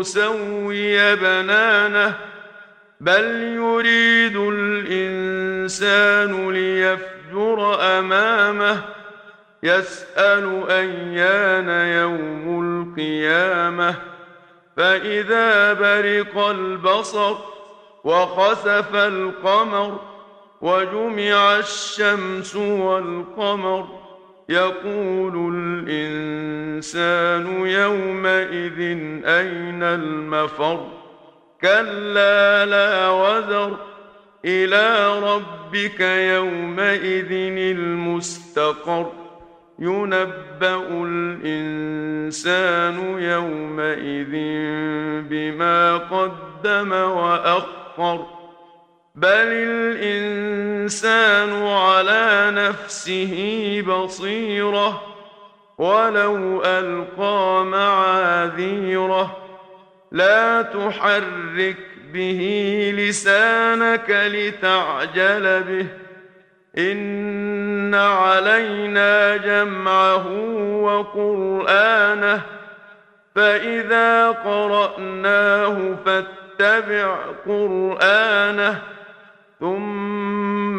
نسوي بنانه بل يريد الإنسان ليفجر أمامه يسأل أيان يوم القيامة فإذا برق البصر وخسف القمر وجمع الشمس والقمر يقول الإنسان يومئذ أين المفر؟ كلا لا وزر إلى ربك يومئذ المستقر. ينبأ الإنسان يومئذ بما قدم وأخر. بل الإنسان على نفسه بصيرة ولو ألقى معاذيره. لا تحرك به لسانك لتعجل به. إن علينا جمعه وقرآنه. فإذا قرأناه فاتبع قرآنه ثم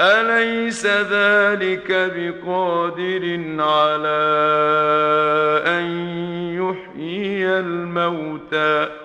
أليس ذلك بقادر على أن يحيي الموتى؟